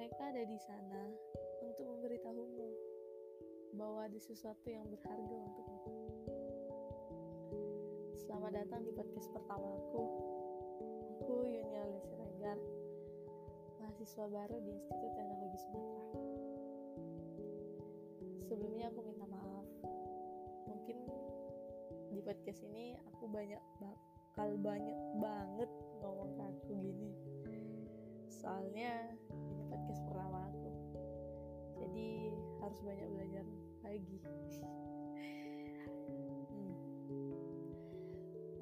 mereka ada di sana untuk memberitahumu bahwa ada sesuatu yang berharga untukmu. Selamat datang di podcast pertama aku. Aku Yuni Alessi Regar, mahasiswa baru di Institut Teknologi Sumatera. Sebelumnya aku minta maaf. Mungkin di podcast ini aku banyak bakal banyak banget ngomong ke aku gini. Soalnya ini podcast pertama aku. Jadi harus banyak belajar lagi. Hmm.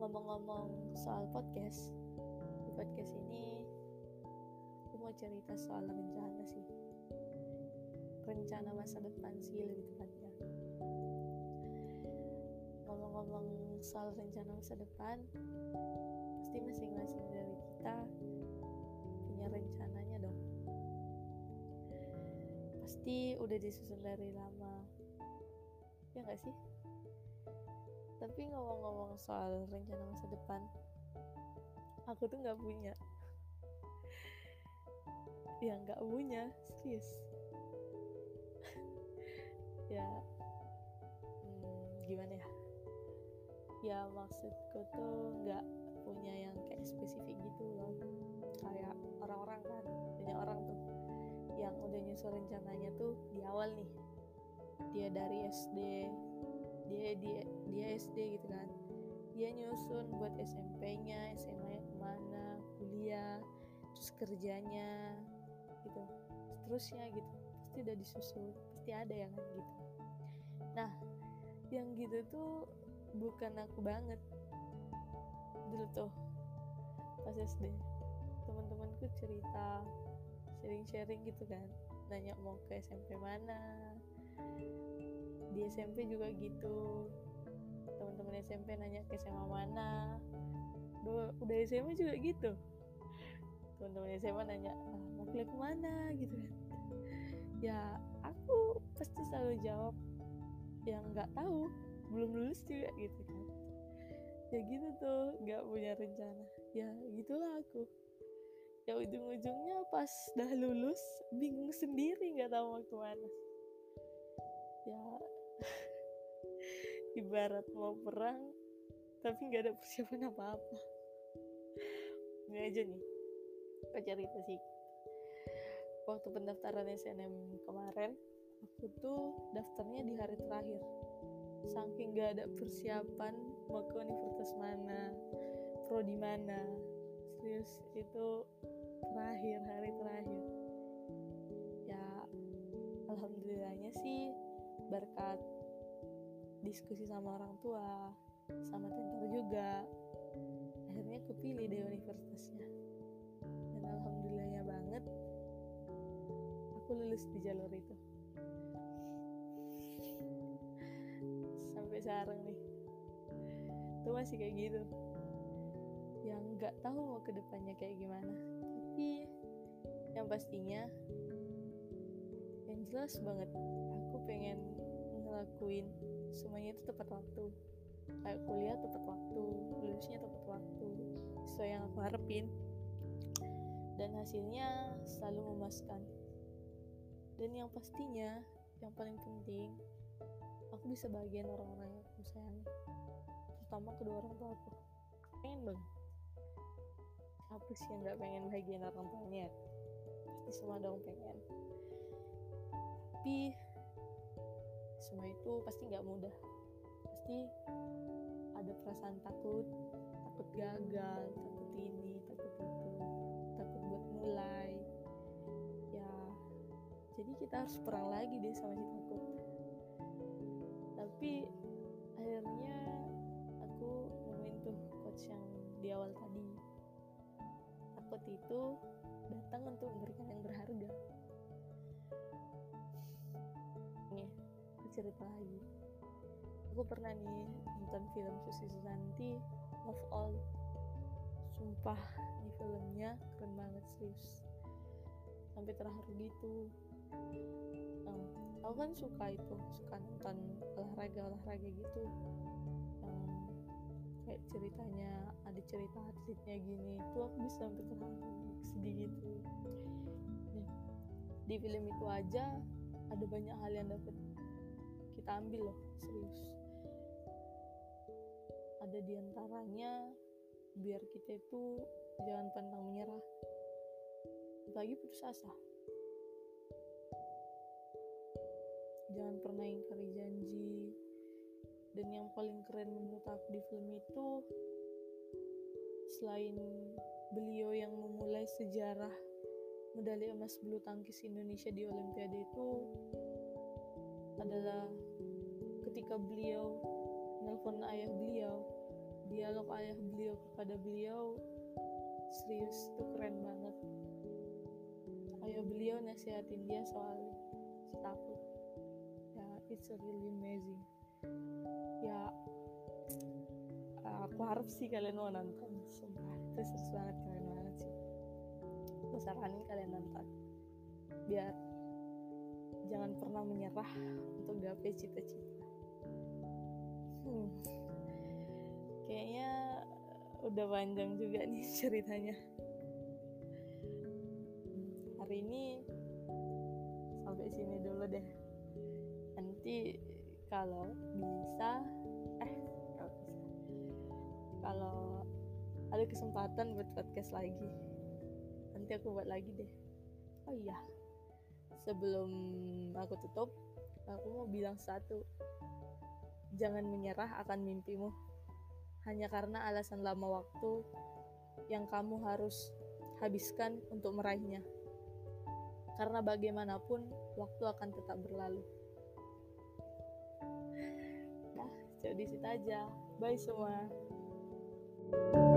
Ngomong-ngomong soal podcast, di podcast ini aku mau cerita soal rencana sih. Rencana masa depan sih lebih tepatnya. Ngomong-ngomong soal rencana masa depan, pasti masing-masing dari kita punya rencananya dong. Pasti udah disusun dari lama. Ya gak sih? Tapi ngomong-ngomong soal rencana masa depan aku tuh nggak punya. Ya nggak punya serius. Ya hmm, gimana ya? Ya maksudku tuh nggak punya yang kayak spesifik gitu loh. Kayak orang-orang kan banyak orang tuh yang udah nyusun rencananya tuh di awal nih. Dia dari SD dia dia dia SD gitu kan. Dia nyusun buat SMP-nya SMA-nya ke mana kuliah terus kerjanya gitu seterusnya gitu. Pasti udah disusun pasti ada yang gitu. Nah yang gitu tuh bukan aku banget dulu tuh pas SD teman-temanku cerita sharing-sharing gitu kan. Nanya mau ke SMP mana. Di SMP juga gitu. Teman-teman SMP nanya ke SMA mana. Udah, SMA juga gitu. Teman-teman SMA nanya ah, mau kuliah ke mana? Gitu kan. Ya aku pasti selalu jawab yang nggak tahu belum lulus juga gitu kan ya gitu tuh nggak punya rencana. Ya gitulah aku. Ya ujung-ujungnya pas dah lulus bingung sendiri nggak tahu mau ke mana. Ya ibarat mau perang tapi nggak ada persiapan apa-apa. Ini aja nih aku cerita sih. Waktu pendaftaran SNM kemarin aku tuh daftarnya di hari terakhir. Saking nggak ada persiapan mau ke universitas mana prodi mana. Serius itu terakhir hari terakhir. Ya alhamdulillahnya sih berkat diskusi sama orang tua sama tentor juga akhirnya kepilih deh universitasnya. Dan alhamdulillahnya banget aku lulus di jalur itu. Sampai sekarang nih itu masih kayak gitu. Yang nggak tahu mau ke depannya kayak gimana. Tapi yang pastinya yang jelas banget aku pengen ngelakuin semuanya itu tepat waktu. Kayak kuliah tepat waktu lulusnya tepat waktu sesuai yang aku harapin. Dan hasilnya selalu memuaskan. Dan yang pastinya yang paling penting aku bisa bagian orang-orang yang aku sayangi terutama kedua orang tua aku. Pengen banget siapa sih yang nggak pengen bagian orang tuanya? Pasti semua dong pengen. Tapi semua itu pasti nggak mudah. Pasti ada perasaan takut takut gagal takut ini takut itu takut buat mulai. Ya jadi kita harus perang lagi deh sama si takut. Tapi takut itu datang untuk memberikan yang berharga. Nih aku cerita lagi. Aku pernah nih nonton film Susi Susanti Love All. Sumpah nih filmnya keren banget serius. Sampai terharu gitu. Um, aku kan suka itu suka nonton olahraga olahraga gitu kayak ceritanya ada cerita atletnya gini itu aku bisa sampai terharu sedih gitu. Nih, di film itu aja ada banyak hal yang dapat kita ambil loh serius. Ada di antaranya biar kita itu jangan pantang menyerah. Bagi putus asa. Jangan pernah ingkari janji. Dan yang paling keren menurut aku di film selain beliau yang memulai sejarah medali emas bulu tangkis Indonesia di Olimpiade itu adalah ketika beliau nelpon ayah beliau dialog ayah beliau kepada beliau serius itu keren banget. Ayah beliau nasihatin dia soal takut ya it's really amazing harap sih kalian mau nonton sumpah itu seru banget keren banget sih. Aku saranin kalian nonton. Biar jangan pernah menyerah untuk gapai cita-cita. Hmm. kayaknya udah panjang juga nih ceritanya. Hari ini sampai sini dulu deh. Nanti eh kalau bisa kalau ada kesempatan buat podcast lagi nanti aku buat lagi deh. Oh iya sebelum aku tutup aku mau bilang satu. Jangan menyerah akan mimpimu. Hanya karena alasan lama waktu yang kamu harus habiskan untuk meraihnya. Karena bagaimanapun waktu akan tetap berlalu. Nah jadi situ aja. Bye semua Thank you